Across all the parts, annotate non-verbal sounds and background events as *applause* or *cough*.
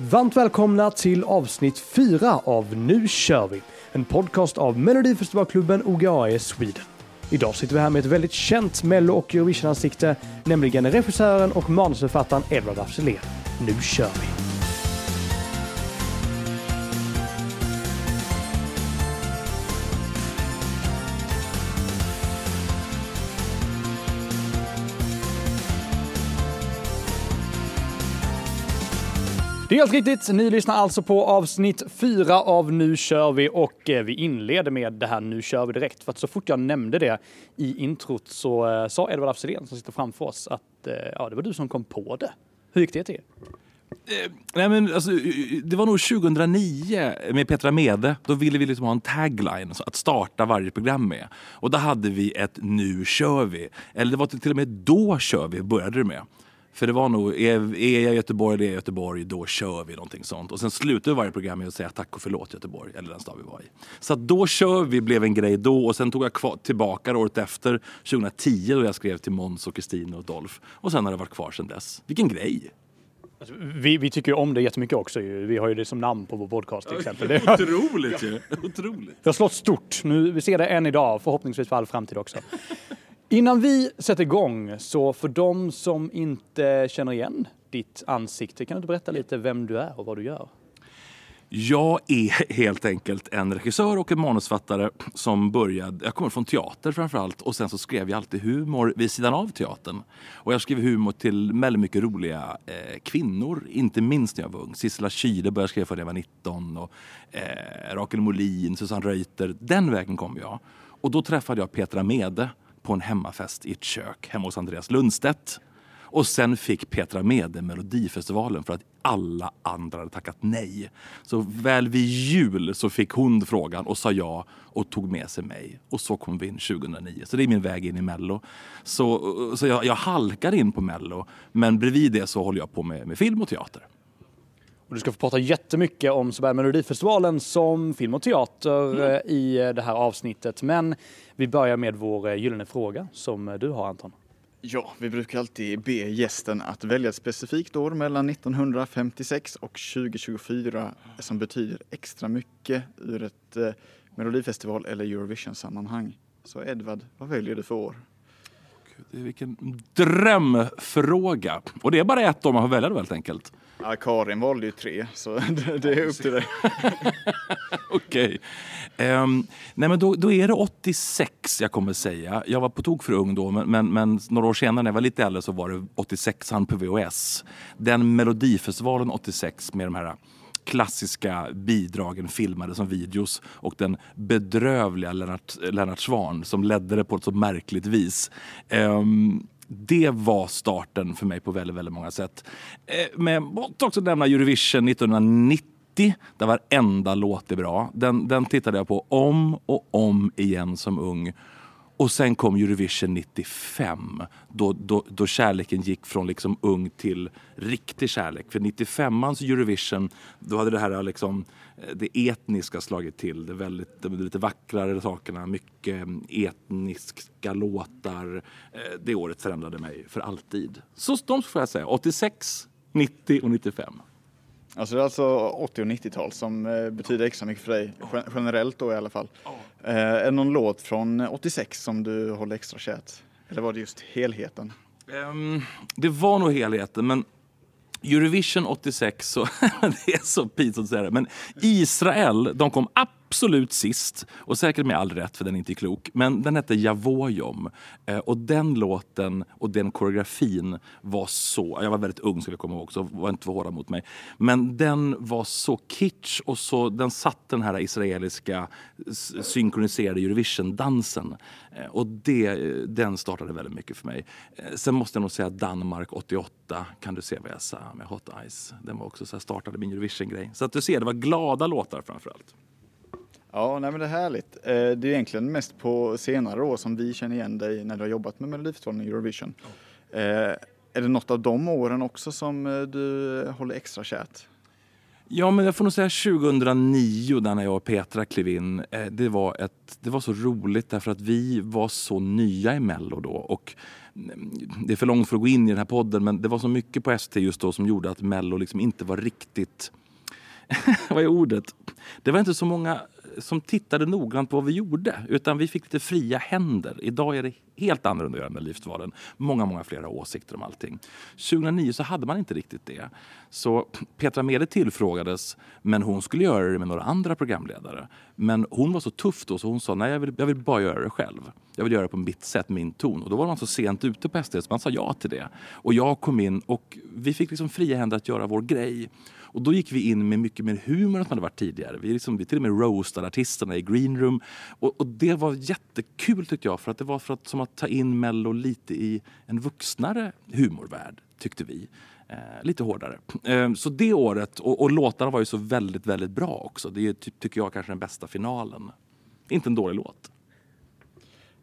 Varmt välkomna till avsnitt 4 av Nu kör vi! En podcast av Melodifestivalklubben OGAE Sweden. Idag sitter vi här med ett väldigt känt Mello och Eurovision-ansikte, nämligen regissören och manusförfattaren Edward af Sillén. Nu kör vi! Det är helt riktigt. Ni lyssnar alltså på avsnitt fyra av Nu kör vi och eh, vi inleder med det här Nu kör vi direkt. För att så fort jag nämnde det i introt så eh, sa Edvard af som sitter framför oss att eh, ja, det var du som kom på det. Hur gick det till? Eh, nej men alltså, det var nog 2009 med Petra Mede. Då ville vi liksom ha en tagline att starta varje program med. Och då hade vi ett Nu kör vi. Eller det var till och med Då kör vi började det med. För det var nog, är, är jag Göteborg, det är Göteborg, då kör vi någonting sånt. Och sen slutade varje program med att säga tack och förlåt Göteborg, eller den stad vi var i. Så att då kör vi blev en grej då och sen tog jag kvar, tillbaka året efter, 2010, då jag skrev till Måns och Kristin och Dolph. Och sen har det varit kvar sen dess. Vilken grej! Alltså, vi, vi tycker ju om det jättemycket också. Ju. Vi har ju det som namn på vår podcast till exempel. Det otroligt ju! Otroligt. Det har slått stort. Nu, vi ser det än idag, förhoppningsvis för all framtid också. Innan vi sätter igång, så för de som inte känner igen ditt ansikte, kan du berätta lite vem du är och vad du gör? Jag är helt enkelt en regissör och en manusfattare som började, jag kommer från teater framförallt och sen så skrev jag alltid humor vid sidan av teatern. Och jag skrev humor till väldigt mycket roliga eh, kvinnor, inte minst när jag var ung. Sissela Kyle började skriva för när jag var 19 och eh, Rakel Molin, Susanne Reuter. Den vägen kom jag. Och då träffade jag Petra Mede på en hemmafest i ett kök hemma hos Andreas Lundstedt. Och sen fick Petra Mede Melodifestivalen för att alla andra hade tackat nej. Så väl vid jul så fick hon frågan och sa ja och tog med sig mig. Och så kom vi in 2009. Så det är min väg in i Mello. Så, så jag, jag halkar in på Mello. Men bredvid det så håller jag på med, med film och teater. Och du ska få prata jättemycket om såväl Melodifestivalen som film och teater mm. Eh, i det här avsnittet. Men vi börjar med vår eh, gyllene fråga som du har Anton. Ja, vi brukar alltid be gästen att välja ett specifikt år mellan 1956 och 2024 som betyder extra mycket ur ett eh, Melodifestival eller Eurovision-sammanhang. Så Edvard, vad väljer du för år? Gud, vilken drömfråga! Och det är bara ett år man får välja då helt enkelt. Ja, Karin valde ju tre, så *laughs* det är upp till dig. *laughs* Okej. Okay. Um, nej men då, då, är det 86 jag kommer säga. Jag var på tok för ung då, men, men, men, några år senare när jag var lite äldre så var det 86 han på VHS. Den Melodifestivalen 86 med de här klassiska bidragen filmade som videos och den bedrövliga Lennart, Lennart Swahn som ledde det på ett så märkligt vis. Um, det var starten för mig på väldigt, väldigt många sätt. Eh, men jag måste också nämna Eurovision 1990 där varenda låt är bra. Den, den tittade jag på om och om igen som ung. Och sen kom Eurovision 95 då, då, då kärleken gick från liksom ung till riktig kärlek. För 95ans Eurovision, då hade det här liksom, det etniska slagit till. Det, väldigt, det lite vackrare sakerna, mycket mm, etniska låtar. Eh, det året förändrade mig för alltid. Så de får jag säga, 86, 90 och 95. Alltså det är alltså 80 och 90-tal som eh, betyder extra mycket för dig, generellt då i alla fall. Oh. är det någon låt från 86 som du håller extra kärt? Eller var det just helheten? Um, det var nog helheten, men Eurovision 86, så, *laughs* det är så pinsamt att säga det, men Israel, de kom absolut Absolut sist. Och säkert med all rätt, för den är inte klok. Men den hette Javojom. Eh, och den låten och den koreografin var så... Jag var väldigt ung, ska jag komma ihåg, så var inte för hårda mot mig. Men den var så kitsch och så, den satt, den här israeliska synkroniserade Eurovision-dansen. Eh, och det, den startade väldigt mycket för mig. Eh, sen måste jag nog säga Danmark 88, Kan du se vad jag sa med Hot Eyes. Den var också så här, startade min Eurovision-grej. Så att du ser, det var glada låtar framförallt. Ja, nej men det är härligt. Eh, det är egentligen mest på senare år som vi känner igen dig när du har jobbat med Melodifestivalen och Eurovision. Oh. Är det något av de åren också som eh, du håller extra kärt? Ja, men jag får nog säga 2009 där när jag och Petra klev in. Det var, ett, det var så roligt därför att vi var så nya i Mello då. Och det är för långt för att gå in i den här podden men det var så mycket på ST just då som gjorde att Mello liksom inte var riktigt *laughs* vad är ordet? Det var inte så många som tittade noggrant på vad vi gjorde. Utan vi fick lite fria händer. Idag är det helt annorlunda att göra med Livsvalen. Många, många flera åsikter om allting. 2009 så hade man inte riktigt det. Så Petra Mede tillfrågades, men hon skulle göra det med några andra programledare. Men hon var så tuff då så hon sa, nej jag vill, jag vill bara göra det själv. Jag vill göra det på mitt sätt, min ton. Och då var man så sent ute på SD så man sa ja till det. Och jag kom in och vi fick liksom fria händer att göra vår grej. Och då gick vi in med mycket mer humor än vad hade varit tidigare. Vi, liksom, vi till och med roastade artisterna i greenroom. Och, och, det var jättekul tyckte jag för att det var för att, som att ta in Mello lite i en vuxnare humorvärld tyckte vi. Eh, lite hårdare. Eh, så det året, och, och låtarna var ju så väldigt, väldigt bra också. Det är typ, tycker jag kanske den bästa finalen. Inte en dålig låt.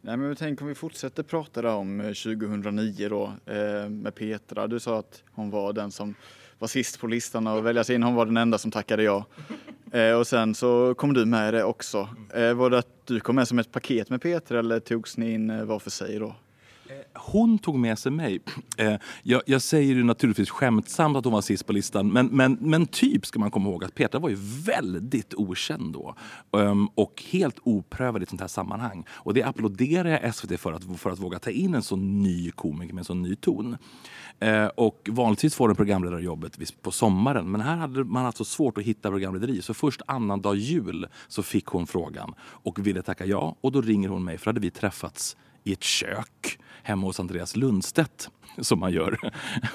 Nej, men tänk om vi fortsätter prata om eh, 2009 då eh, med Petra. Du sa att hon var den som var sist på listan och väljas in. Hon var den enda som tackade ja. Eh, och sen så kom du med det också. Eh, var det att du kom med som ett paket med Peter eller togs ni in eh, var för sig då? Hon tog med sig mig. Eh, jag, jag, säger ju naturligtvis skämtsamt att hon var sist på listan men, men, men typ ska man komma ihåg att Petra var ju väldigt okänd då um, och helt oprövad i ett sånt här sammanhang. Och det applåderar jag SVT för att, för att våga ta in en så ny komiker med en så ny ton. Eh, och vanligtvis får den programledarjobbet på sommaren men här hade man alltså svårt att hitta programlederi så först annandag jul så fick hon frågan och ville tacka ja och då ringer hon mig för hade vi träffats i ett kök hemma hos Andreas Lundstedt som man gör.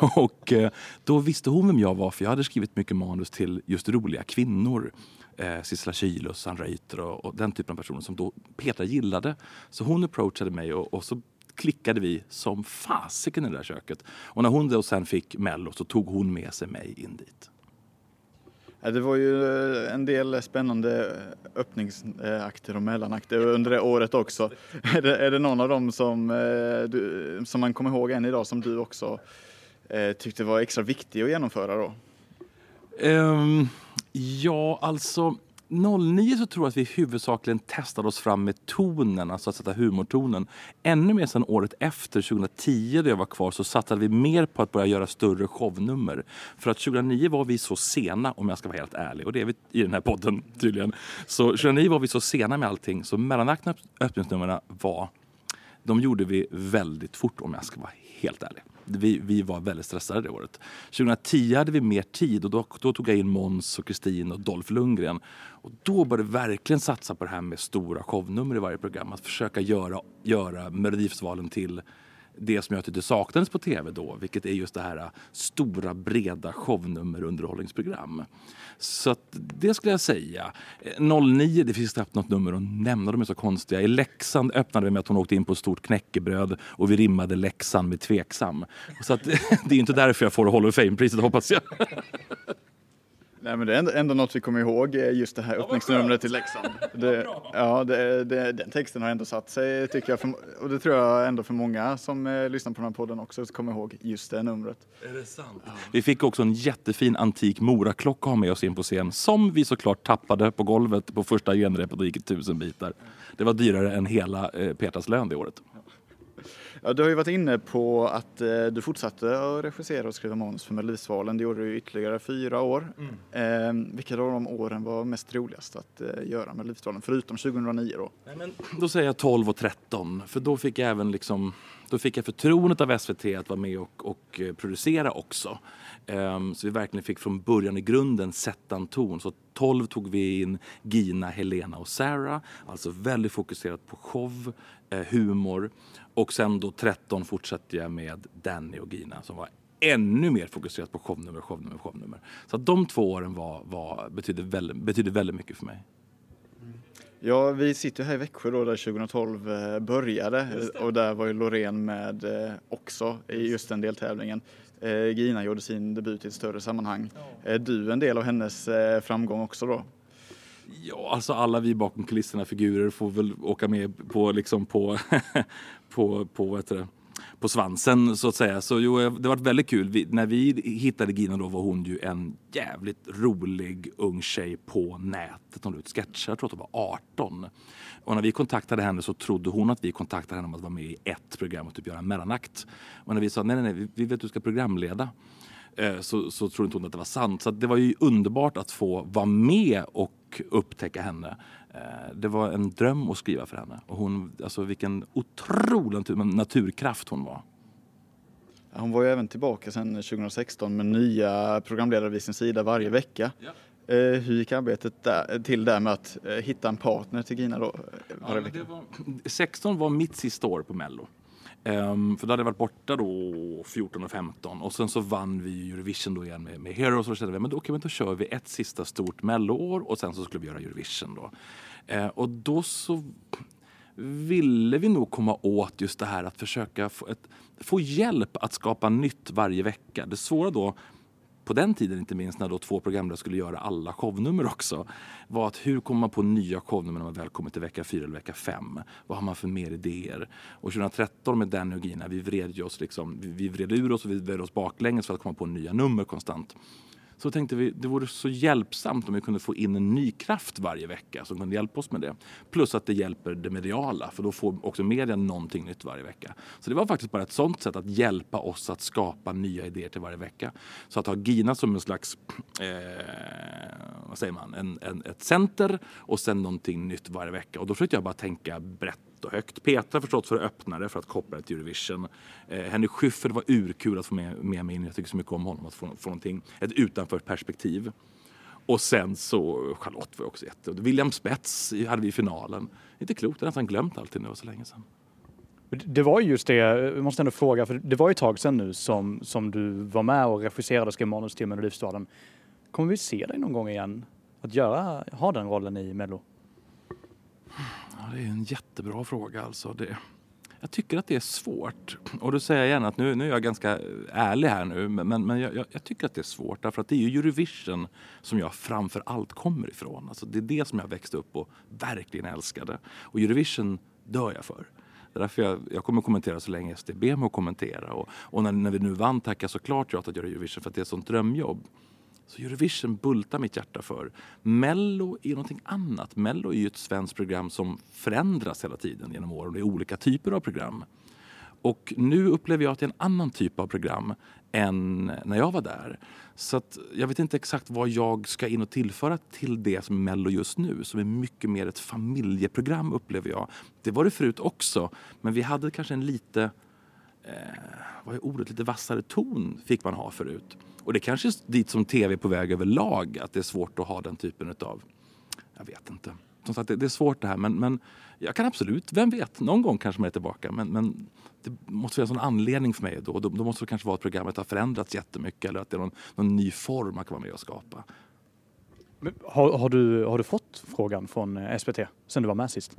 *laughs* Och eh, då visste hon vem jag var för jag hade skrivit mycket manus till just roliga kvinnor. Eh, Sissela Kyle Sandra Yter och, och, den typen av personer som då Petra gillade. Så hon approachade mig och, och så klickade vi som fasiken i det där köket. Och när hon då sen fick Mello så tog hon med sig mig in dit. Det var ju eh, en del spännande öppningsakter eh, och mellanakter under det året också. *laughs* Är det, är det någon av dem som, eh, du, som man kommer ihåg än idag som du också tyckte var extra viktig att genomföra då? Um, ja, alltså 09 så tror jag att vi huvudsakligen testade oss fram med tonen, alltså att sätta humortonen. Ännu mer sen året efter, 2010 då jag var kvar, så satsade vi mer på att börja göra större shownummer. För att 2009 var vi så sena, om jag ska vara helt ärlig, och det är vi i den här podden tydligen. Så 2009 var vi så sena med allting, så mellanakterna öppningsnumren var, de gjorde vi väldigt fort om jag ska vara helt ärlig vi, vi var väldigt stressade det året. 2010 hade vi mer tid och då, då tog jag in Måns och Kristin och Dolph Lundgren. Och då började vi verkligen satsa på det här med stora shownummer i varje program. Att försöka göra, göra Melodifestivalen till det som jag tyckte saknades på tv då, vilket är just det här äh, stora breda shownummer underhållningsprogram. Så det skulle jag säga. Eh, 09, det finns knappt något nummer att nämna, de är så konstiga. I Leksand öppnade vi med att hon åkte in på ett stort knäckebröd och vi rimmade Leksand med tveksam. Så att, *laughs* det är inte därför jag får Hall of Fame-priset hoppas jag. *laughs* Nej men det är ändå, ändå något vi kommer ihåg, eh, just det här öppningsnumret till Leksand. *laughs* Det, ja, det, det, den texten har ändå satt sig tycker jag. För, och det tror jag ändå för många som eh, lyssnar på den här podden också kommer ihåg just det numret. Är det sant? Ja. Vi fick också en jättefin antik Moraklocka ha med oss in på scen som vi såklart tappade på golvet på första genrepet och gick i tusen bitar. Det var dyrare än hela eh, Petras lön det året. Ja, du har ju varit inne på att eh, du fortsatte att regissera och skriva manus för Melodifestivalen. Det gjorde du ytterligare fyra år. Mm. Eh, vilka av de åren var mest roligast att eh, göra Melodifestivalen, förutom 2009 då? Nej, men, då säger jag 12 och 13, för då fick jag även liksom, då fick jag förtroendet av SVT att vara med och, och eh, producera också. Um, så vi verkligen fick från början i grunden sätta en ton. Så 12 tog vi in Gina, Helena och Sarah. Alltså väldigt fokuserat på show, eh, humor. Och sen då 13 fortsatte jag med Danny och Gina som var ännu mer fokuserat på shownummer, shownummer, shownummer. Så att de två åren var, var, betydde, väldigt, betydde väldigt mycket för mig. Ja, vi sitter här i Växjö då där 2012 eh, började och där var ju Loreen med eh, också i just den deltävlingen. Eh, Gina gjorde sin debut i ett större sammanhang. Är du en del av hennes framgång också då? Ja, alltså alla vi bakom kulisserna figurer får väl åka med på liksom på, *laughs* på, på vad heter det? på svansen så att säga. Så jo, det var väldigt kul. Vi, när vi hittade Gina då var hon ju en jävligt rolig ung tjej på nätet. Hon la ut sketcher, jag tror att hon var 18. Och när vi kontaktade henne så trodde hon att vi kontaktade henne om att vara med i ett program och typ göra en mellanakt. Och när vi sa nej, nej, nej, vi vet att du ska programleda så, så trodde inte hon att det var sant. Så det var ju underbart att få vara med och upptäcka henne. Eh, det var en dröm att skriva för henne. Och hon, alltså vilken otrolig naturkraft hon var. Hon var ju även tillbaka sedan 2016 med nya programledare vid sin sida varje vecka. Ja. Eh, hur gick arbetet där, till där med att eh, hitta en partner till Gina då? Ja, var, 16 var mitt sista år på Mello. Um, för då hade jag varit borta då 14 och 15 och sen så vann vi Eurovision då igen med, med Heroes och så kände vi men då, okay, men då kör vi ett sista stort melloår och sen så skulle vi göra Eurovision då. Uh, och då så ville vi nog komma åt just det här att försöka få, ett, få hjälp att skapa nytt varje vecka. Det svåra då på den tiden inte minst när då två programledare skulle göra alla shownummer också var att hur kommer man på nya shownummer när man väl kommer till vecka 4 eller vecka 5? Vad har man för mer idéer? Och 2013 med Danny och Gina, vi vred, oss liksom, vi vred ur oss och vi vred oss baklänges för att komma på nya nummer konstant så tänkte vi det vore så hjälpsamt om vi kunde få in en ny kraft varje vecka som kunde hjälpa oss med det. Plus att det hjälper det mediala för då får också media någonting nytt varje vecka. Så det var faktiskt bara ett sånt sätt att hjälpa oss att skapa nya idéer till varje vecka. Så att ha Gina som en slags, eh, vad säger man, en, en, ett center och sen någonting nytt varje vecka. Och då försökte jag bara tänka brett och högt. Petra förstås för det för att koppla det till Eurovision. Eh, Henrik Schyffert var urkul att få med, med mig in. Jag tycker så mycket om honom. Att få, få någonting, ett utanför perspektiv. Och sen så Charlotte var också jätte... William Spets hade vi i finalen. Inte klokt, jag har nästan glömt allting nu så länge sedan. Det var ju just det, jag måste ändå fråga, för det var ju ett tag sedan nu som, som du var med och regisserade och skrev manus till Melodifestivalen. Kommer vi se dig någon gång igen? Att göra, ha den rollen i Mello? Ja, det är en jättebra fråga alltså. Det, jag tycker att det är svårt. Och då säger jag gärna att nu, nu är jag ganska ärlig här nu, men, men jag, jag, tycker att det är svårt därför att det är ju Eurovision som jag framför allt kommer ifrån. Alltså det är det som jag växte upp och verkligen älskade. Och Eurovision dör jag för. Det är därför jag, jag kommer kommentera så länge SD ber mig att kommentera. Och, och när, när vi nu vann tackar såklart jag att göra Eurovision för att det är ett sånt drömjobb. Så Eurovision bultar mitt hjärta för. Mello är någonting annat. Mello är ju ett svenskt program som förändras hela tiden genom åren. Det är olika typer av program. Och nu upplever jag att det är en annan typ av program än när jag var där. Så att jag vet inte exakt vad jag ska in och tillföra till det som är Mello just nu som är mycket mer ett familjeprogram upplever jag. Det var det förut också, men vi hade kanske en lite, eh, vad är ordet, lite vassare ton fick man ha förut. Och det kanske är dit som tv är på väg överlag, att det är svårt att ha den typen av, jag vet inte. Som sagt, det är svårt det här men, men jag kan absolut, vem vet, någon gång kanske man är tillbaka. Men, men det måste finnas en anledning för mig då. då. Då måste det kanske vara att programmet har förändrats jättemycket eller att det är någon, någon ny form man kan vara med och skapa. Har, har, du, har du fått frågan från eh, SVT sen du var med sist?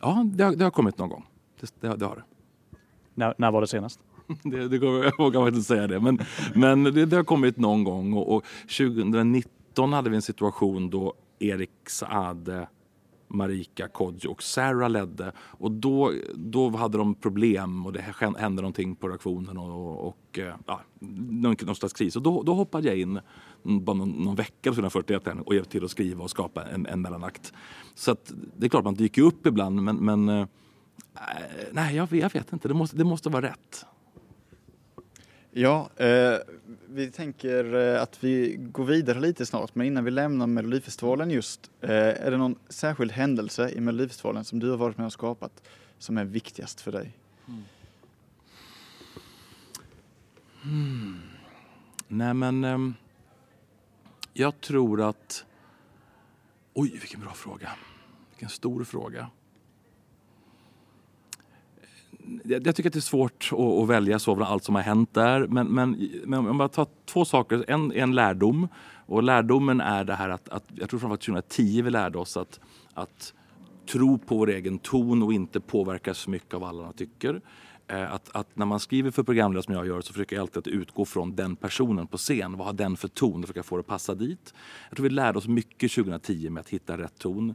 Ja, det har, det har kommit någon gång. Det, det, det har det. När, när var det senast? *laughs* det, det går, jag vågar inte säga det. Men, men det, det har kommit någon gång och, och 2019 hade vi en situation då Erik Saade Marika, Kodjo och Sarah ledde. Och då, då hade de problem och det hände någonting på reaktionen och, och eh, ja, någon slags kris. Och då, då hoppade jag in bara någon, någon vecka 2041 och hjälpte till att skriva och skapa en, en mellanakt. Så att, det är klart man dyker upp ibland men, men eh, nej, jag, jag vet inte. Det måste, det måste vara rätt. Ja, eh, vi tänker eh, att vi går vidare lite snart, men innan vi lämnar Melodifestivalen just, eh, är det någon särskild händelse i Melodifestivalen som du har varit med och skapat som är viktigast för dig? Mm. Mm. Nej men, eh, jag tror att, oj vilken bra fråga, vilken stor fråga jag, jag, tycker att det är svårt att, att, välja så bland allt som har hänt där. Men, men, men om jag tar två saker. En, en lärdom. Och lärdomen är det här att, att jag tror framförallt 2010 vi lärde oss att, att tro på vår egen ton och inte påverkas så mycket av vad alla tycker. Eh, att, att, när man skriver för programledare som jag gör så försöker jag alltid att utgå från den personen på scen. Vad har den för ton? Och försöka få det att passa dit. Jag tror vi lärde oss mycket 2010 med att hitta rätt ton.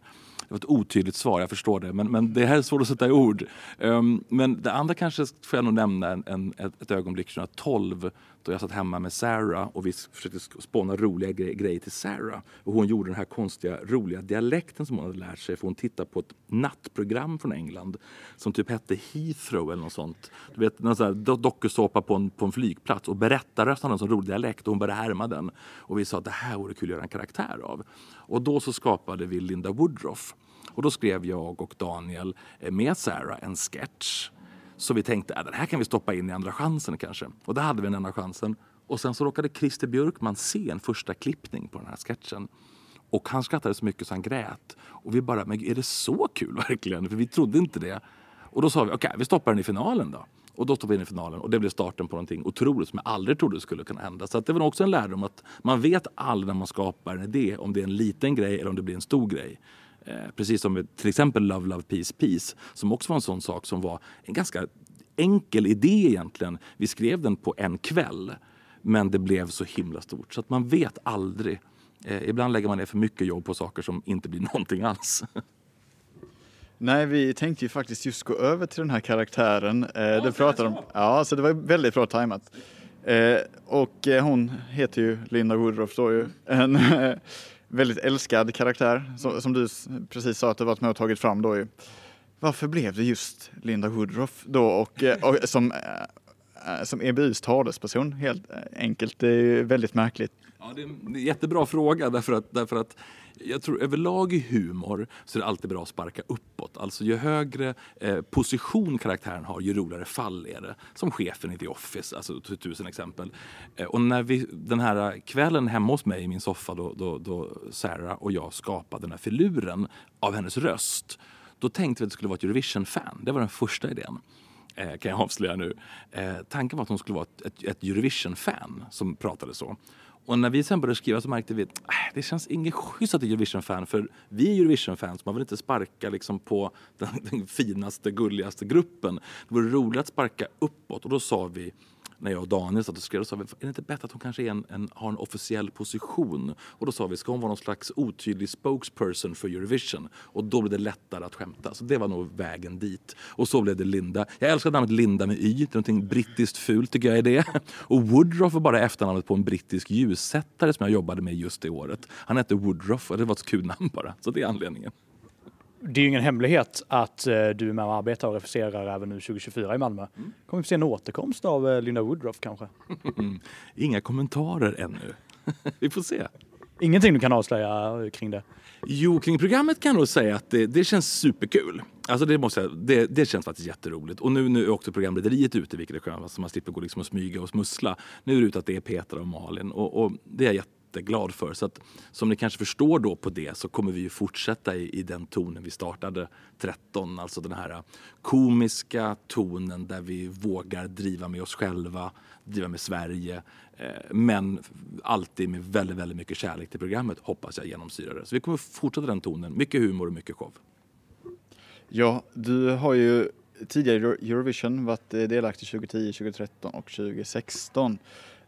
Det var ett otydligt svar, jag förstår det. Men, men det här är svårt att sätta i ord. Um, men det andra kanske får jag nog nämna en, en, ett, ett ögonblick 2012 då jag satt hemma med Sarah och vi försökte spåna roliga gre grejer till Sarah. Och hon gjorde den här konstiga, roliga dialekten som hon hade lärt sig för hon tittade på ett nattprogram från England som typ hette Heathrow eller något sånt. Du vet, någon sån här dokusåpa på en, på en flygplats och berättarrösten hade en sån rolig dialekt och hon började härma den. Och vi sa att det här vore kul att göra en karaktär av. Och då så skapade vi Linda Woodruff. Och då skrev jag och Daniel eh, med Sarah en sketch så vi tänkte att den här kan vi stoppa in i Andra chansen kanske. Och där hade vi den Andra chansen. Och sen så råkade Christer Björkman se en första klippning på den här sketchen. Och han skrattade så mycket så han grät. Och vi bara, men är det så kul *laughs* verkligen? För vi trodde inte det. Och då sa vi, okej, okay, vi stoppar den i finalen då. Och då stoppade vi in i finalen och det blev starten på någonting otroligt som jag aldrig trodde skulle kunna hända. Så det var också en lärdom att man vet aldrig när man skapar en idé om det är en liten grej eller om det blir en stor grej. Eh, precis som till exempel Love, Love, Peace, Peace som också var en sån sak som var en ganska enkel idé egentligen. Vi skrev den på en kväll men det blev så himla stort så att man vet aldrig. Eh, ibland lägger man ner för mycket jobb på saker som inte blir *laughs* någonting alls. Nej, vi tänkte ju faktiskt just gå över till den här karaktären. Eh, det pratade om, ja, så det var väldigt bra tajmat. Eh, och eh, hon heter ju Linda Woodruff då ju. En eh, väldigt älskad karaktär som, som, du precis sa att du varit med och tagit fram då ju. Varför blev det just Linda Woodruff då och, eh, och som, eh, Eh, som EBUs talesperson helt eh, enkelt? Det är väldigt märkligt. Ja, det är en jättebra fråga därför att, därför att jag tror överlag i humor så är det alltid bra att sparka uppåt. Alltså ju högre eh, position karaktären har ju roligare fall är det. Som chefen i The Office, alltså tusen exempel. Eh, och när vi den här kvällen hemma hos mig i min soffa då, då, då Sarah och jag skapade den här filuren av hennes röst. Då tänkte vi att det skulle vara ett Eurovision-fan. Det var den första idén Eh, kan jag avslöja nu. Eh, tanken var att hon skulle vara ett, ett, ett Eurovision-fan som pratade så. Och när vi sen började skriva så märkte vi att äh, det känns inget schysst att det är Eurovision-fan för vi är Eurovision-fans, man vill inte sparka liksom på den, den finaste, gulligaste gruppen. Det vore roligt att sparka uppåt och då sa vi när jag och Daniel satt och skrev, sa vi, är det inte bättre att hon kanske en, en, har en officiell position? Och då sa vi, ska hon vara någon slags otydlig spokesperson för Eurovision? Och då blev det lättare att skämta. Så det var nog vägen dit. Och så blev det Linda. Jag älskar namnet Linda med Y, det är någonting brittiskt fult tycker jag är det. Och Woodruff var bara efternamnet på en brittisk ljussättare som jag jobbade med just det året. Han hette Woodruff och det var ett kul namn bara. Så det är anledningen. Det är ju ingen hemlighet att eh, du är med och arbetar och refuserar även nu 2024 i Malmö. Mm. Kommer vi se en återkomst av eh, Linda Woodruff kanske? Inga kommentarer ännu. *laughs* vi får se. Ingenting du kan avslöja kring det? Jo, kring programmet kan jag nog säga att det, det känns superkul. Alltså det, måste jag, det, det känns faktiskt jätteroligt. Och nu, nu är också programlederiet ute, vilket är skönt. Så man slipper gå liksom och smyga och smussla. Nu är det ute att det är Petra och Malin. Och, och det är jag jätteglad för. Så att, som ni kanske förstår då på det så kommer vi ju fortsätta i, i den tonen vi startade 13. Alltså den här äh, komiska tonen där vi vågar driva med oss själva, driva med Sverige. Eh, men alltid med väldigt, väldigt mycket kärlek till programmet hoppas jag genomsyrar det. Så vi kommer fortsätta den tonen. Mycket humor och mycket show. Ja, du har ju tidigare i Eurovision varit eh, delaktig 2010, 2013 och 2016.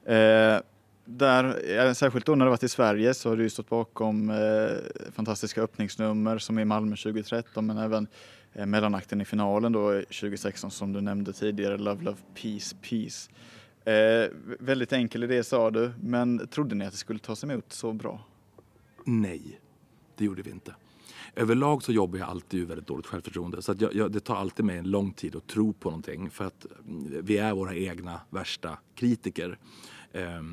Eh, där, eh, särskilt då när det varit i Sverige så har du stått bakom eh, fantastiska öppningsnummer som i Malmö 2013 men även eh, mellanakten i finalen då 2016 som du nämnde tidigare, Love Love Peace Peace. Eh, väldigt enkel idé sa du, men trodde ni att det skulle tas emot så bra? Nej, det gjorde vi inte. Överlag så jobbar jag alltid ur väldigt dåligt självförtroende. Så att jag, jag, det tar alltid mig en lång tid att tro på någonting. För att mm, vi är våra egna värsta kritiker. Um, Eh,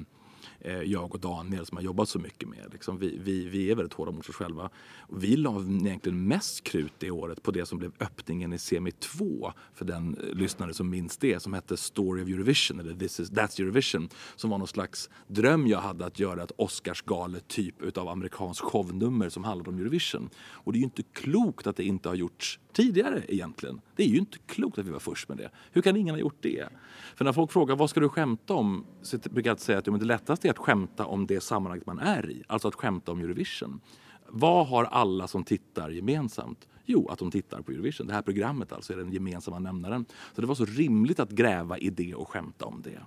Eh, jag och Daniel som har jobbat så mycket med. Liksom, vi, vi, vi är väldigt hårda mot oss själva. Vi la egentligen mest krut det året på det som blev öppningen i semi 2 för den eh, lyssnare som minns det som hette Story of Eurovision eller This is, That's Eurovision som var någon slags dröm jag hade att göra ett Oscarsgalet typ utav amerikansk shownummer som handlade om Eurovision. Och det är ju inte klokt att det inte har gjorts tidigare egentligen. Det är ju inte klokt att vi var först med det. Hur kan ingen ha gjort det? För när folk frågar vad ska du skämta om? Så brukar jag säga att det lättaste är att skämta om det sammanhang man är i. Alltså att skämta om Eurovision. Vad har alla som tittar gemensamt? Jo, att de tittar på Eurovision. Det här programmet alltså är den gemensamma nämnaren. Så det var så rimligt att gräva i det och skämta om det.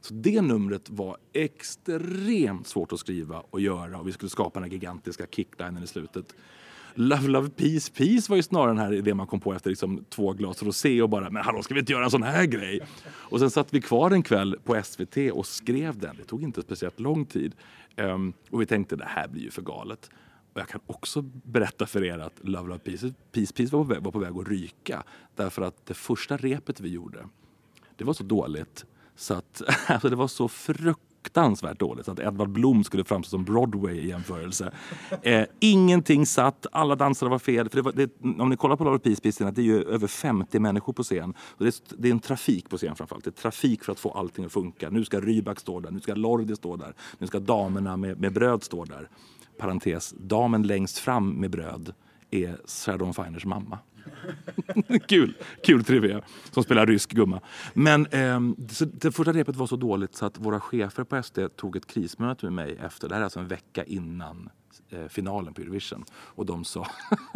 Så det numret var extremt svårt att skriva och göra och vi skulle skapa den här gigantiska kicklinen i slutet. Love, love, peace, peace var ju snarare den här idén man kom på efter liksom två glas rosé och bara, men hallå ska vi inte göra en sån här grej? Och sen satt vi kvar en kväll på SVT och skrev den. Det tog inte speciellt lång tid. Um, och vi tänkte, det här blir ju för galet. Och jag kan också berätta för er att Love, love, peace, peace, peace var, på väg, var på väg att ryka. Därför att det första repet vi gjorde, det var så dåligt så att *laughs* alltså det var så fruktansvärt fruktansvärt dåligt att Edvard Blom skulle framstå som Broadway i jämförelse. Eh, ingenting satt, alla dansare var fel. För det var, det, om ni kollar på Laura Peace det är ju över 50 människor på scen. Och det, är, det är en trafik på scen framförallt. Det är trafik för att få allting att funka. Nu ska Rybak stå där, nu ska Lordi stå där, nu ska damerna med, med bröd stå där. Parentes, damen längst fram med bröd är Sharon Finers mamma. *laughs* kul, kul trivia. Som spelar rysk gumma. Men eh, det första repet var så dåligt så att våra chefer på SD tog ett krismöte med mig efter. Det här är alltså en vecka innan eh, finalen på Eurovision. Och de sa,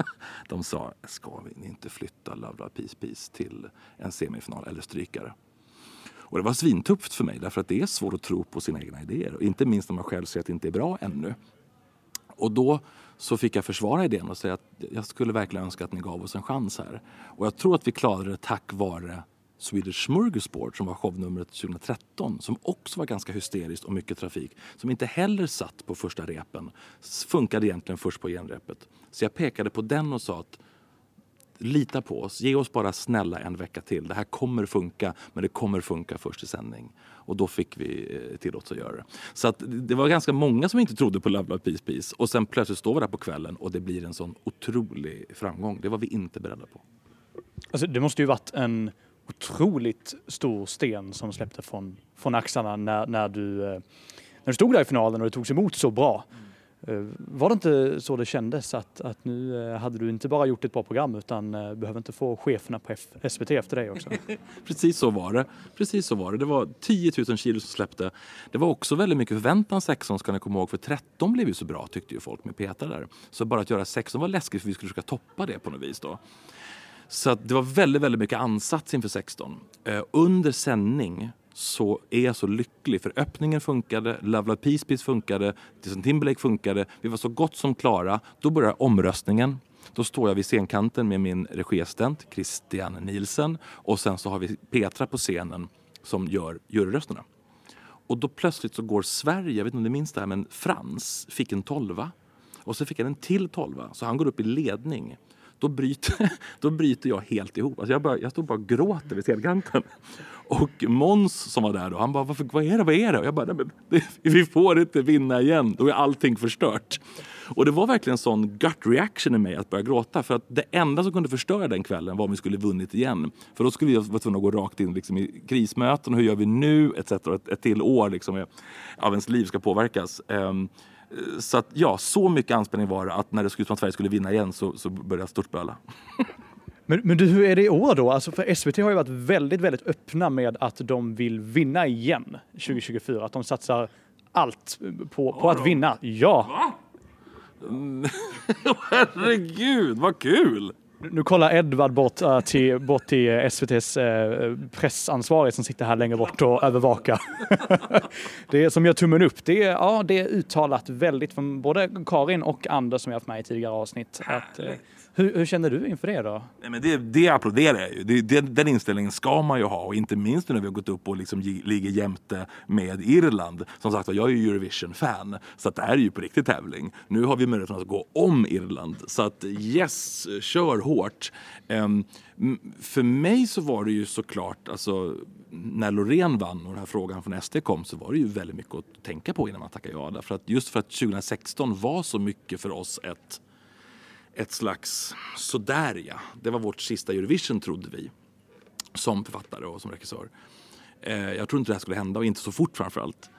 *laughs* de sa, ska vi inte flytta Love Love Peace Peace till en semifinal eller strykare? Och det var svintufft för mig därför att det är svårt att tro på sina egna idéer. Och inte minst när man själv ser att det inte är bra ännu. Och då så fick jag försvara idén och säga att jag skulle verkligen önska att ni gav oss en chans här. Och jag tror att vi klarade det tack vare Swedish Smorgasbord som var shownumret 2013 som också var ganska hysteriskt och mycket trafik. Som inte heller satt på första repen. Funkade egentligen först på genrepet. Så jag pekade på den och sa att lita på oss, ge oss bara snälla en vecka till. Det här kommer funka, men det kommer funka först i sändning. Och då fick vi eh, tillåtelse att göra det. Så att det var ganska många som inte trodde på Love Love Peace Peace. Och sen plötsligt står vi där på kvällen och det blir en sån otrolig framgång. Det var vi inte beredda på. Alltså, det måste ju varit en otroligt stor sten som släppte från, från axlarna när, när, du, eh, när du stod där i finalen och det togs emot så bra. Mm. Eh, var det inte så det kändes att, att nu eh, hade du inte bara gjort ett bra program utan eh, behöver inte få cheferna på F SVT efter dig också? *laughs* Precis så var det. Precis så var det. Det var 10 000 kilo som släppte. Det var också väldigt mycket förväntan 16 ska ni komma ihåg för 13 blev ju så bra tyckte ju folk med Petra där. Så bara att göra 16 var läskigt för vi skulle försöka toppa det på något vis då. Så det var väldigt, väldigt mycket ansats inför 16. under sändning så är jag så lycklig för öppningen funkade, Love Love Peace Peace funkade, Justin Timberlake funkade. Vi var så gott som klara. Då börjar omröstningen. Då står jag vid scenkanten med min regiassistent Christian Nielsen och sen så har vi Petra på scenen som gör juryrösterna. Och då plötsligt så går Sverige, jag vet inte om ni minns det här, men Frans fick en tolva. Och så fick han en till tolva, så han går upp i ledning. Då bryter, *laughs* då bryter jag helt ihop. Alltså jag, bara, jag står bara och gråter vid scenkanten. Och Mons som var där då, han bara, Varför, vad är det, vad är det? Och jag bara, men, vi får inte vinna igen, då är allting förstört. Och det var verkligen en sån gut reaction i mig att börja gråta. För att det enda som kunde förstöra den kvällen var om vi skulle vunnit igen. För då skulle vi vara tvungna att gå rakt in liksom, i krismöten, hur gör vi nu, etc. Ett, ett till år liksom, eh, av ens liv ska påverkas. Um, så att ja, så mycket anspänning var det att när det skulle ut som att Sverige skulle vinna igen så, så började jag störtböla. *laughs* Men, men du, hur är det i år då? Alltså för SVT har ju varit väldigt, väldigt öppna med att de vill vinna igen 2024. Att de satsar allt på, på att vinna. Ja! Va? *laughs* Herregud, vad kul! Nu kollar Edvard bort, äh, till, bort till eh, SVTs äh, eh, pressansvarig som sitter här längre bort och övervakar. *laughs* det är som gör tummen upp. Det är, ja, det är uttalat väldigt från både Karin och Anders som jag haft med i tidigare avsnitt. Att, äh, hur, hur, känner du inför det då? Nej, men det, det applåderar jag ju. Det, det, den inställningen ska man ju ha och inte minst nu när vi har gått upp och liksom ligger jämte med Irland. Som sagt jag är ju Eurovision-fan så att det här är ju på riktigt tävling. Nu har vi möjligheten att gå om Irland så att yes, kör hårt. Um, för mig så var det ju såklart, alltså när Loreen vann och den här frågan från SD kom så var det ju väldigt mycket att tänka på innan man tackade ja. Därför att just för att 2016 var så mycket för oss ett ett slags sådär ja. Det var vårt sista Eurovision trodde vi. Som författare och som regissör. Eh, jag tror inte det här skulle hända och inte så fort framförallt.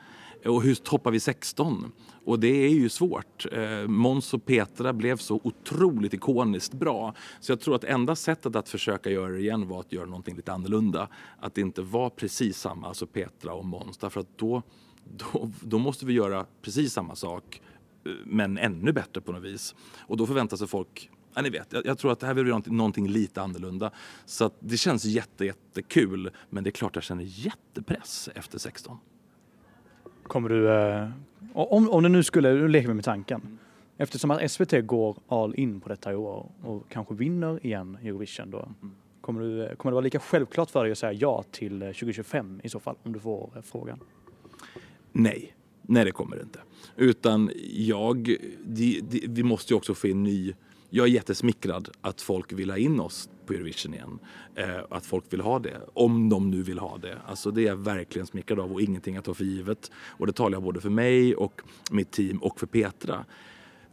Eh, och hur toppar vi 16? Och det är ju svårt. Eh, Måns och Petra blev så otroligt ikoniskt bra. Så jag tror att enda sättet att försöka göra det igen var att göra någonting lite annorlunda. Att det inte var precis samma, alltså Petra och Måns. Därför att då, då, då måste vi göra precis samma sak men ännu bättre på något vis. Och då förväntar sig folk Ja, ni vet, jag, jag, tror att det här vill vi någonting, lite annorlunda. Så att det känns jätte, jättekul. Men det är klart jag känner jättepress efter 16. Kommer du, eh, om, om du nu skulle, nu leker vi med tanken. Eftersom att SVT går all in på detta i år och kanske vinner igen Eurovision då. Kommer, du, kommer det vara lika självklart för dig att säga ja till 2025 i så fall, om du får eh, frågan? Nej, nej det kommer det inte. Utan jag, de, de, vi måste ju också få in ny jag är jättesmickrad att folk vill ha in oss på Eurovision igen. Eh, att folk vill ha det, om de nu vill ha det. Alltså det är jag verkligen smickrad av och ingenting att ta för givet. Och det talar jag både för mig och mitt team och för Petra.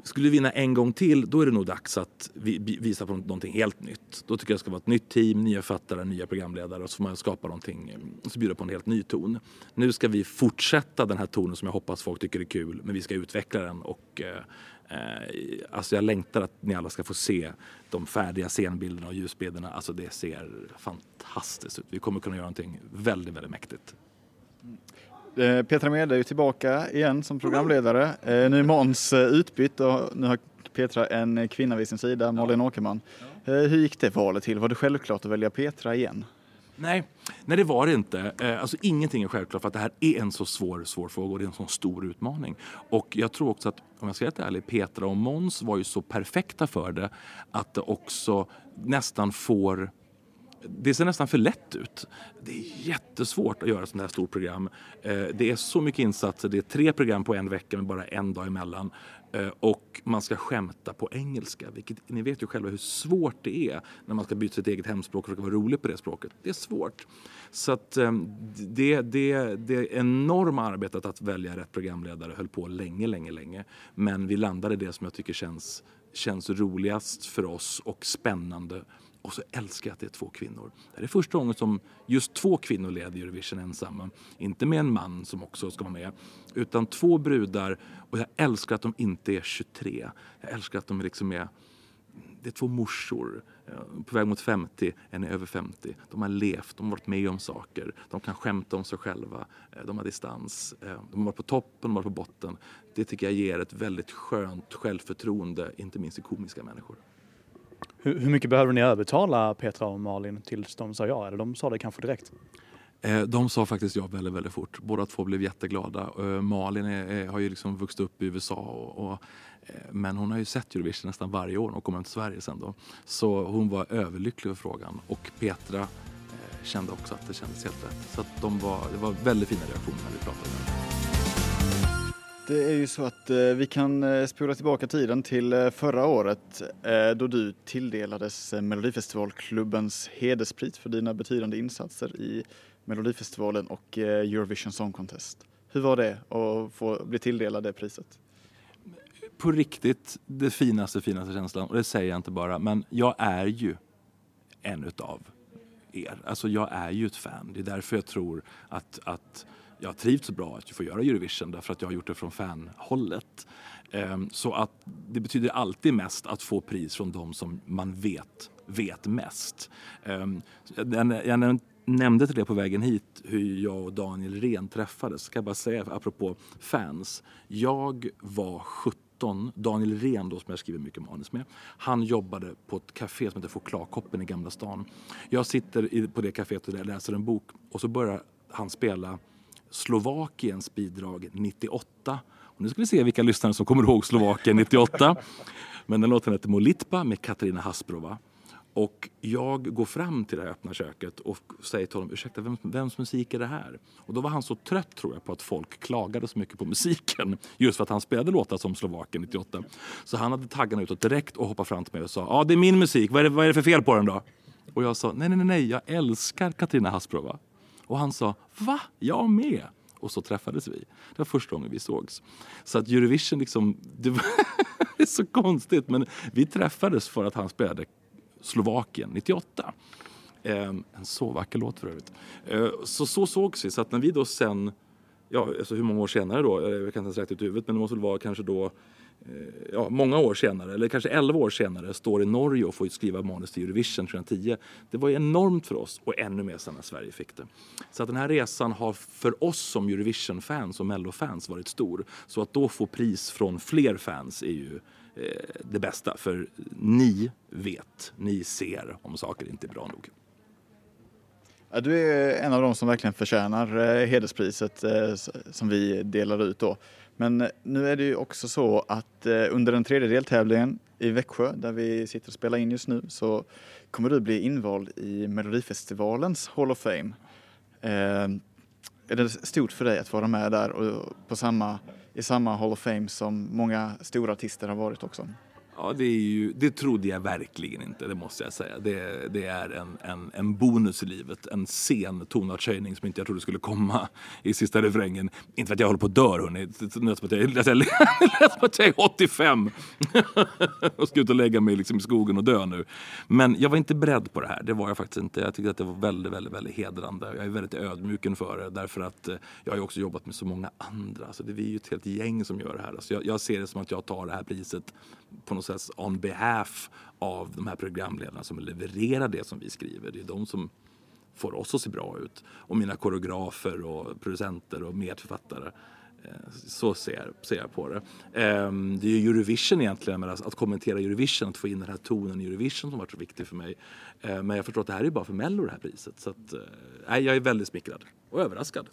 Skulle vi vinna en gång till, då är det nog dags att vi, visa på någonting helt nytt. Då tycker jag det ska vara ett nytt team, nya författare, nya programledare och så får man skapa någonting, och så bjuda på en helt ny ton. Nu ska vi fortsätta den här tonen som jag hoppas folk tycker är kul, men vi ska utveckla den och Eh, eh alltså jag längtar att ni alla ska få se de färdiga scenbilderna och ljusbilderna. Alltså det ser fantastiskt ut. Vi kommer kunna göra någonting väldigt, väldigt mäktigt. Eh, Petra Mede är ju tillbaka igen som programledare. Eh, nu är Måns utbytt och nu har Petra en kvinna vid sin sida, Malin Åkerman. Hur gick det valet till? Var det självklart att välja Petra igen? Nej, nej det var det inte. Eh, alltså, ingenting är självklart för att det här är en så svår, svår fråga och det är en så stor utmaning. Och jag tror också att, om jag ska vara ärlig, Petra och Måns var ju så perfekta för det att det också nästan får det ser nästan för lätt ut. Det är jättesvårt att göra ett sånt här stort program. Eh, det är så mycket insatser, det är tre program på en vecka med bara en dag emellan. Eh, och man ska skämta på engelska, vilket ni vet ju själva hur svårt det är när man ska byta sitt eget hemspråk och försöka vara rolig på det språket. Det är svårt. Så att eh, det, det, det enorma arbetet att välja rätt programledare höll på länge, länge, länge. Men vi landade i det som jag tycker känns, känns roligast för oss och spännande och så älskar jag att det är två kvinnor. Det är första gången som just två kvinnor leder Eurovision ensamma. Inte med en man som också ska vara med, utan två brudar. Och jag älskar att de inte är 23. Jag älskar att de liksom är det är två morsor eh, på väg mot 50, en är över 50. De har levt, de har varit med om saker, de kan skämta om sig själva, eh, de har distans, eh, de har varit på toppen, de har varit på botten. Det tycker jag ger ett väldigt skönt självförtroende, inte minst i komiska människor. Hur, hur mycket behöver ni övertala Petra och Malin tills de sa ja? Eller de sa det kanske direkt? Eh, de sa faktiskt ja väldigt, väldigt fort. Båda två blev jätteglada. Eh, Malin är, har ju liksom vuxit upp i USA och, och, men hon har ju sett Eurovision nästan varje år och kommer till Sverige sen då. Så hon var överlycklig över frågan och Petra kände också att det kändes helt rätt. Så att de var, det var väldigt fina reaktioner när vi pratade med dem. Det är ju så att eh, vi kan eh, spola tillbaka tiden till eh, förra året då du tilldelades Melodifestivalklubbens hederspris för dina betydande insatser i Melodifestivalen och Eurovision Song Contest. Hur var det att få bli tilldelad det priset? På riktigt det finaste, finaste känslan. Och det säger jag inte bara, men jag är ju en utav er. Alltså jag är ju ett fan. Det är därför jag tror att, att jag har trivts så bra att få göra Eurovision därför att jag har gjort det från fanhållet. Ehm, så att det betyder alltid mest att få pris från de som man vet vet mest. Ehm, jag nämnde till det på vägen hit hur jag och Daniel Ren träffades. Ska jag bara säga apropå fans. Jag var 17 Daniel Ren då, som jag skriver mycket manus med, han jobbade på ett café som heter Chokladkoppen i Gamla stan. Jag sitter på det kaféet och läser en bok och så börjar han spela Slovakiens bidrag 98. Och nu ska vi se vilka lyssnare som kommer ihåg Slovakien 98. Men den låten heter Molitpa med Katarina Hasprova. Och jag går fram till det här öppna köket och säger till honom, ursäkta, vem, vems musik är det här? Och då var han så trött tror jag på att folk klagade så mycket på musiken. Just för att han spelade låtar som Slovakien 98. Så han hade taggarna utåt direkt och hoppade fram till mig och sa, ja ah, det är min musik, vad är det, vad är det för fel på den då? Och jag sa, nej nej nej, jag älskar Katarina Hasprova. Och han sa, va? Jag med! Och så träffades vi. Det var första gången vi sågs. Så att Eurovision liksom, det, var *laughs* det är så konstigt men vi träffades för att han spelade Slovakien 98. Eh, en så vacker låt för övrigt. Eh, så så sågs vi. Så att när vi då sen, ja alltså hur många år senare då, eh, jag kan inte ens räkna ut huvudet men det måste väl vara kanske då Eh, ja, många år senare, eller kanske 11 år senare, står i Norge och får skriva manus till Eurovision 2010. Det var ju enormt för oss och ännu mer sen när Sverige fick det. Så att den här resan har för oss som Eurovision-fans och Mello-fans varit stor. Så att då få pris från fler fans är ju eh, det bästa. För ni vet, ni ser om saker inte är bra nog. Ja, du är en av de som verkligen förtjänar eh, hederspriset eh, som vi delar ut då. Men eh, nu är det ju också så att eh, under den tredje deltävlingen i Växjö, där vi sitter och spelar in just nu, så kommer du bli invald i Melodifestivalens Hall of Fame. Ehm, är det stort för dig att vara med där och på samma, i samma Hall of Fame som många stora artister har varit också? Ja, det, är ju, det trodde jag verkligen inte, det måste jag säga. Det, det är en, en, en bonus i livet, en sen tonartshöjning som inte jag trodde skulle komma i sista refrängen. Inte för att jag håller på att dö, hörni. Det lät som att jag, lät *laughs* som att jag är 85 *laughs* och ska ut och lägga mig liksom i skogen och dö nu. Men jag var inte beredd på det här, det var jag faktiskt inte. Jag tyckte att det var väldigt, väldigt, väldigt hedrande. Jag är väldigt ödmjuk inför det därför att eh, jag har ju också jobbat med så många andra. Så det är ju ett helt gäng som gör det här. Så jag, jag ser det som att jag tar det här priset på något sätt on behalf av de här programledarna som levererar det som vi skriver. Det är de som får oss att se bra ut. Och mina koreografer och producenter och medförfattare. Eh, så ser, ser jag på det. Ehm, det är ju Eurovision egentligen, att kommentera Eurovision, att få in den här tonen i Eurovision som varit så viktig för mig. Ehm, men jag förstår att det här är bara för Mello det här priset. Så att, eh, nej, jag är väldigt smickrad och överraskad.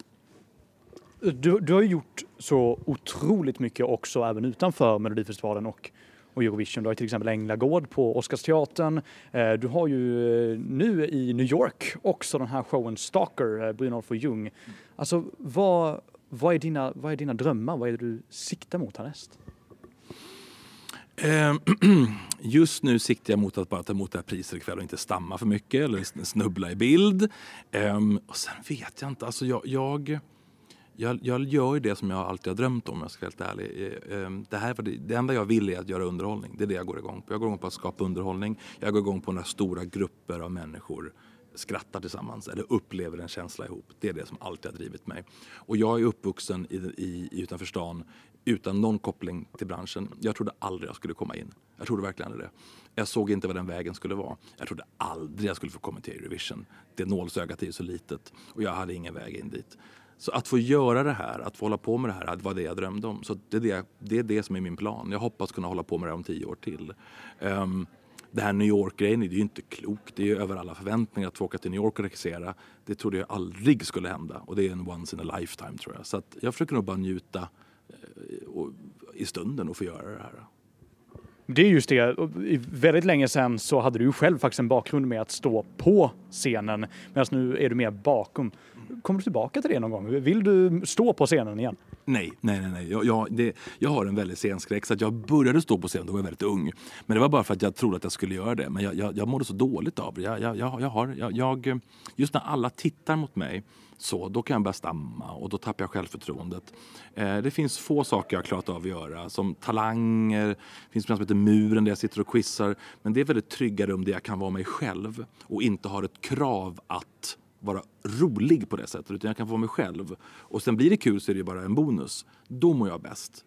Du, du har ju gjort så otroligt mycket också även utanför Melodifestivalen och och Eurovision. Du har till exempel Änglagård på Oscarsteatern. Eh, du har ju eh, nu i New York också den här showen Stalker, eh, Brynolf och Ljung. Alltså vad, vad, är dina, vad är dina drömmar? Vad är det du siktar mot härnäst? Ehm, *clears throat* just nu siktar jag mot att bara ta emot det här priset ikväll och inte stamma för mycket eller snubbla i bild. Ehm, och sen vet jag inte, alltså jag, jag jag, jag gör det som jag alltid har drömt om, om jag ska vara helt ärlig. Eh, ehm, det, här, det enda jag vill är att göra underhållning. Det är det jag går igång på. Jag går igång på att skapa underhållning. Jag går igång på när stora grupper av människor skrattar tillsammans eller upplever en känsla ihop. Det är det som alltid har drivit mig. Och jag är uppvuxen i, i, utanför stan utan någon koppling till branschen. Jag trodde aldrig jag skulle komma in. Jag trodde verkligen det. Jag såg inte vad den vägen skulle vara. Jag trodde aldrig jag skulle få komma till Eurovision. Det nålsögat är ju så litet och jag hade ingen väg in dit. Så att få göra det här, att få hålla på med det här, var det jag drömde om. Så det är det, det, är det som är min plan. Jag hoppas kunna hålla på med det om tio år till. Um, det här New York-grejen det är ju inte klokt. Det är ju över alla förväntningar att få åka till New York och regissera. Det trodde jag aldrig skulle hända och det är en once in a lifetime tror jag. Så att jag försöker nog bara njuta eh, i stunden och få göra det här. Det är just det. Väldigt länge sedan så hade du själv faktiskt en bakgrund med att stå på scenen medan nu är du mer bakom. Kommer du tillbaka till det någon gång? Vill du stå på scenen igen? Nej, nej, nej. nej. Jag, jag, det, jag har en väldigt scenskräck så att jag började stå på scenen då var jag väldigt ung. Men det var bara för att jag trodde att jag skulle göra det. Men jag, jag, jag mådde så dåligt av det. Jag, jag, jag, jag har, jag, jag, just när alla tittar mot mig så, då kan jag börja stamma och då tappar jag självförtroendet. Eh, det finns få saker jag har klarat av att göra, som talanger, det finns något som heter muren där jag sitter och quizar. Men det är väldigt tryggare om det jag kan vara mig själv och inte har ett krav att vara rolig på det sättet, utan jag kan få vara mig själv. Och sen blir det kul så är det bara en bonus. Då mår jag bäst.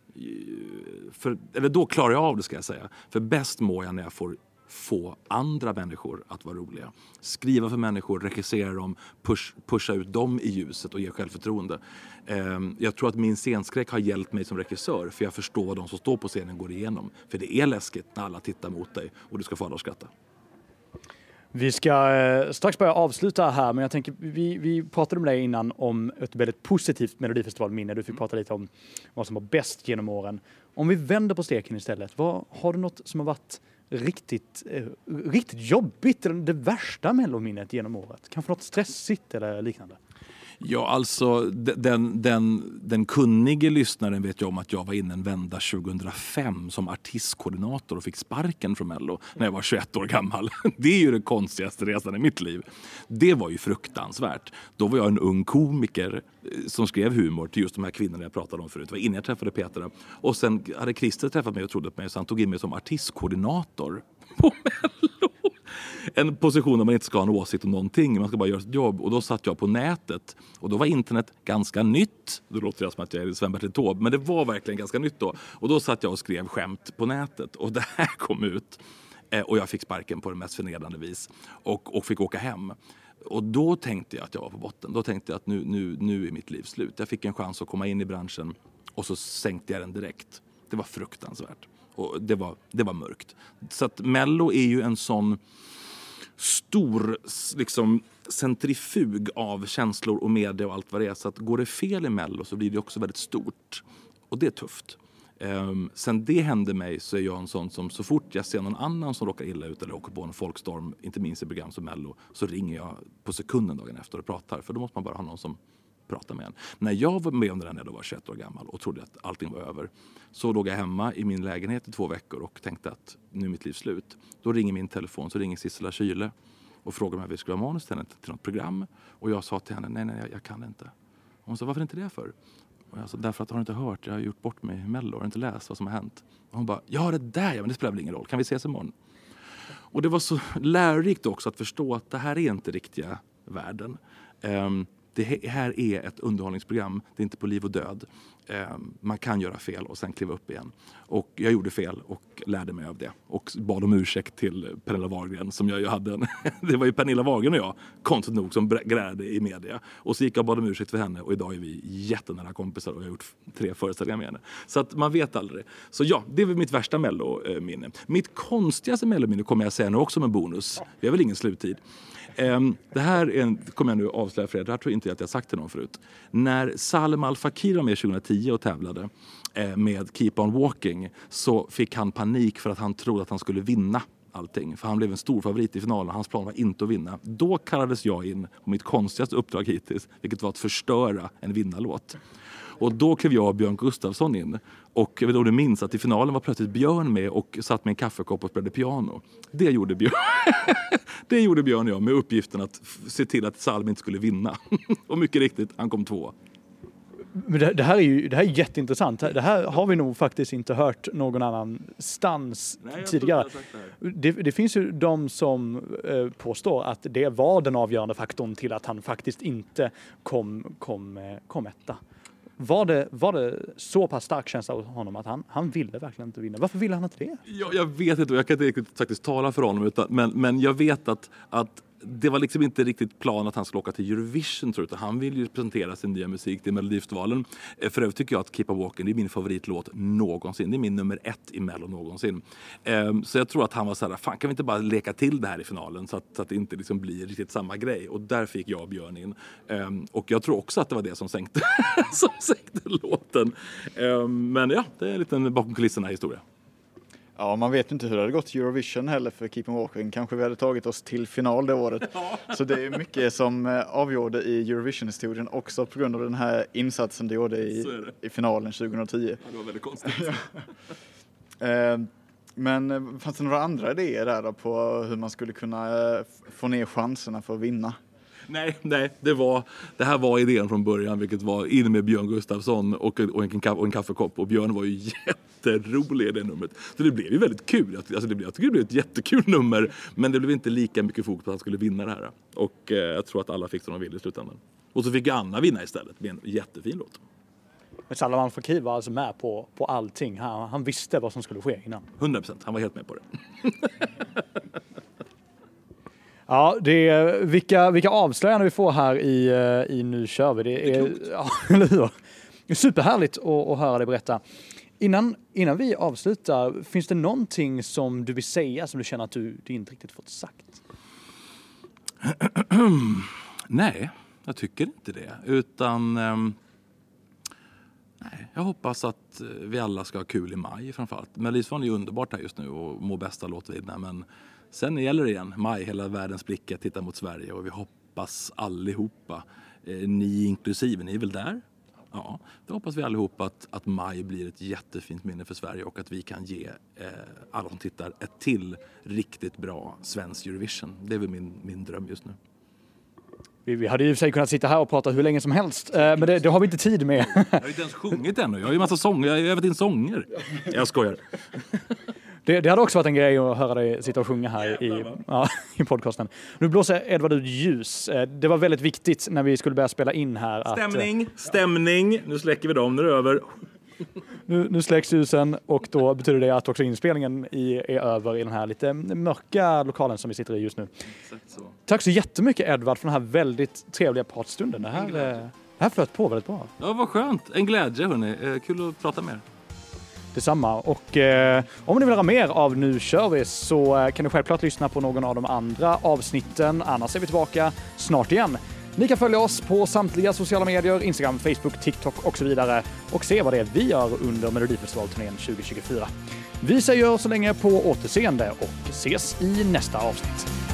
För, eller då klarar jag av det ska jag säga. För bäst mår jag när jag får få andra människor att vara roliga. Skriva för människor, regissera dem, push, pusha ut dem i ljuset och ge självförtroende. Ehm, jag tror att min scenskräck har hjälpt mig som regissör för jag förstår vad de som står på scenen går igenom. För det är läskigt när alla tittar mot dig och du ska få alla att skratta. Vi ska eh, strax börja avsluta här, men jag tänker, vi, vi pratade med dig innan om ett väldigt positivt Melodifestivalminne. Du fick mm. prata lite om vad som var bäst genom åren. Om vi vänder på steken istället, vad, har du något som har varit riktigt, eh, riktigt jobbigt, eller det värsta mellominnet genom året? Kanske något stressigt eller liknande? Ja, alltså den, den, den kunnige lyssnaren vet ju om att jag var inne en vända 2005 som artistkoordinator och fick sparken från Mello när jag var 21 år gammal. *laughs* Det är ju den konstigaste resan i mitt liv. Det var ju fruktansvärt. Då var jag en ung komiker eh, som skrev humor till just de här kvinnorna jag pratade om förut. Det var innan jag träffade Petra. Och sen hade Christer träffat mig och trodde på mig så han tog in mig som artistkoordinator på *laughs* Mello en position där man inte ska ha en åsikt om någonting. Man ska bara göra sitt jobb. Och då satt jag på nätet. Och då var internet ganska nytt. Då låter jag som att jag är Sven-Bertil Taube. Men det var verkligen ganska nytt då. Och då satt jag och skrev skämt på nätet. Och det här *laughs* kom ut. Eh, och jag fick sparken på det mest förnedrande vis. Och, och fick åka hem. Och då tänkte jag att jag var på botten. Då tänkte jag att nu, nu, nu är mitt liv slut. Jag fick en chans att komma in i branschen och så sänkte jag den direkt. Det var fruktansvärt. Och det var, det var mörkt. Så att Mello är ju en sån stor liksom, centrifug av känslor och media och allt vad det är. Så att går det fel i Mello så blir det också väldigt stort. Och det är tufft. Um, sen det hände mig så är jag en sån som så fort jag ser någon annan som råkar illa ut eller åker på en folkstorm, inte minst i program som Mello, så ringer jag på sekunden dagen efter och pratar. För då måste man bara ha någon som prata med en. När jag var med om det där när jag var 21 år gammal och trodde att allting var över så låg jag hemma i min lägenhet i två veckor och tänkte att nu är mitt liv slut. Då ringer min telefon, så ringer Sissela Kyle och frågar om vi skulle ha manus till henne till något program. Och jag sa till henne, nej, nej, jag, jag kan inte. Och hon sa, varför inte det för? Och jag sa, därför att har du inte hört, jag har gjort bort mig i Mello, har du inte läst vad som har hänt? Och hon bara, ja det där ja, men det spelar väl ingen roll, kan vi ses imorgon? Och det var så lärorikt också att förstå att det här är inte riktiga världen. Um, det här är ett underhållningsprogram, det är inte på liv och död. Ehm, man kan göra fel och sen kliva upp igen. Och jag gjorde fel och lärde mig av det. Och bad om ursäkt till Pernilla Wahlgren som jag ju hade en, *laughs* Det var ju Pernilla Wahlgren och jag, konstigt nog, som grälade i media. Och så gick jag och bad om ursäkt för henne och idag är vi jättenära kompisar och jag har gjort tre föreställningar med henne. Så att man vet aldrig. Så ja, det är väl mitt värsta mellominne. Eh, mitt konstigaste mellominne kommer jag säga nu också med bonus. Vi har väl ingen sluttid. Ehm, det här är en, kommer jag nu avslöja för er, det här tror jag inte att jag sagt till någon förut. När Salem Al Fakir var med 2010 och tävlade eh, med Keep On Walking så fick han panik för att han trodde att han skulle vinna allting. För han blev en stor favorit i finalen. Hans plan var inte att vinna. Då kallades jag in på mitt konstigaste uppdrag hittills, vilket var att förstöra en vinnarlåt. Och då klev jag och Björn Gustafsson in. Och jag vet inte om du minns att i finalen var plötsligt Björn med och satt med en kaffekopp och spelade piano. Det gjorde Björn. *laughs* det gjorde Björn och jag med uppgiften att se till att Salm inte skulle vinna. *laughs* och mycket riktigt, han kom två. Men det, det, här är ju det här är jätteintressant. Det här har vi nog faktiskt inte hört någon annanstans Nej, tidigare. Det, det, det, finns ju de som eh, påstår att det var den avgörande faktorn till att han faktiskt inte kom, kom, eh, kom etta. Var det, var det så pass stark känsla hos honom att han, han ville verkligen inte vinna? Varför ville han inte det? Jag, jag vet inte, jag kan inte riktigt faktiskt tala för honom, utan, men, men jag vet att, att det var liksom inte riktigt plan att han skulle åka till Eurovision tror jag, han vill ju presentera sin nya musik till Melodifestivalen. Eh, för övrigt tycker jag att Keep on Walking är min favoritlåt någonsin. Det är min nummer ett i Mello någonsin. Ehm, så jag tror att han var så här, fan kan vi inte bara leka till det här i finalen så att, så att det inte liksom blir riktigt samma grej. Och där fick jag och Björn in. Ehm, och jag tror också att det var det som sänkte, *laughs* som sänkte låten. Ehm, men ja, det är en liten bakom kulisserna historia. Ja, man vet inte hur det hade gått Eurovision heller för Keep on Walking. Kanske vi hade tagit oss till final det året. *laughs* Så det är mycket som eh, avgjorde i Eurovision-historien också på grund av den här insatsen du gjorde i, i finalen 2010. Ja, det var väldigt konstigt. Eh, men eh, fanns det några andra idéer där då på hur man skulle kunna få ner chanserna för att vinna? Nej, nej det, var, det här var idén från början, vilket var in med Björn Gustafsson och, och, en, och en kaffekopp. Och Björn var ju *laughs* jätterolig i det numret. Så det blev ju väldigt kul. Alltså det blev, jag tycker det blev ett jättekul nummer, men det blev inte lika mycket fokus på att han skulle vinna det här. Och eh, jag tror att alla fick som de ville i slutändan. Och så fick Anna vinna istället med en jättefin låt. Men Salman Fakir var alltså med på, på allting. Han, han visste vad som skulle ske innan. 100 procent, han var helt med på det. *laughs* Ja, det är, vilka, vilka avslöjanden vi får här i, eh, i Nu kör vi. Det är, det är *laughs* ja, eller hur? Superhärligt att, att höra dig berätta. Innan, innan vi avslutar, finns det någonting som du vill säga som du känner att du, du inte riktigt fått sagt? *clears throat* Nej, jag tycker inte det. Utan um, nej, jag hoppas att eh, vi alla ska ha kul i maj framförallt. Melodifestivalen är underbart här just nu och må bästa låt vinna. Men Sen gäller det igen, maj, hela världens blickar tittar mot Sverige och vi hoppas allihopa, eh, ni inklusive, ni är väl där? Ja, då hoppas vi allihopa att, att maj blir ett jättefint minne för Sverige och att vi kan ge eh, alla som tittar ett till riktigt bra svensk Eurovision. Det är väl min, min dröm just nu. Vi, hade i och för sig kunnat sitta här och prata hur länge som helst, eh, men det, det, har vi inte tid med. jag har inte ens sjungit ännu. Jag har ju massa sånger, jag har övat in sånger. Jag skojar. Det, det hade också varit en grej att höra dig sitta och sjunga här i, ja, *laughs* i podcasten. Nu blåser Edvard ut ljus. Eh, det var väldigt viktigt när vi skulle börja spela in här. Att, eh, Stämning, stämning. Nu släcker vi dem, nu är det över. nu, nu släcks ljusen och då betyder det att också inspelningen i, är över i den här lite mörka lokalen som vi sitter i just nu. Tack så jättemycket Edvard för den här väldigt trevliga pratstunden. Det här, eh, det här flöt på väldigt bra. Ja, vad skönt. En glädje, hörni. Kul att prata med er. Detsamma. Och eh, om ni vill höra mer av Nu kör vi så eh, kan ni självklart lyssna på någon av de andra avsnitten. Annars är vi tillbaka snart igen. Ni kan följa oss på samtliga sociala medier, Instagram, Facebook, TikTok och så vidare och se vad det är vi gör under Melodifestivalturnén 2024. Vi säger så länge på återseende och ses i nästa avsnitt.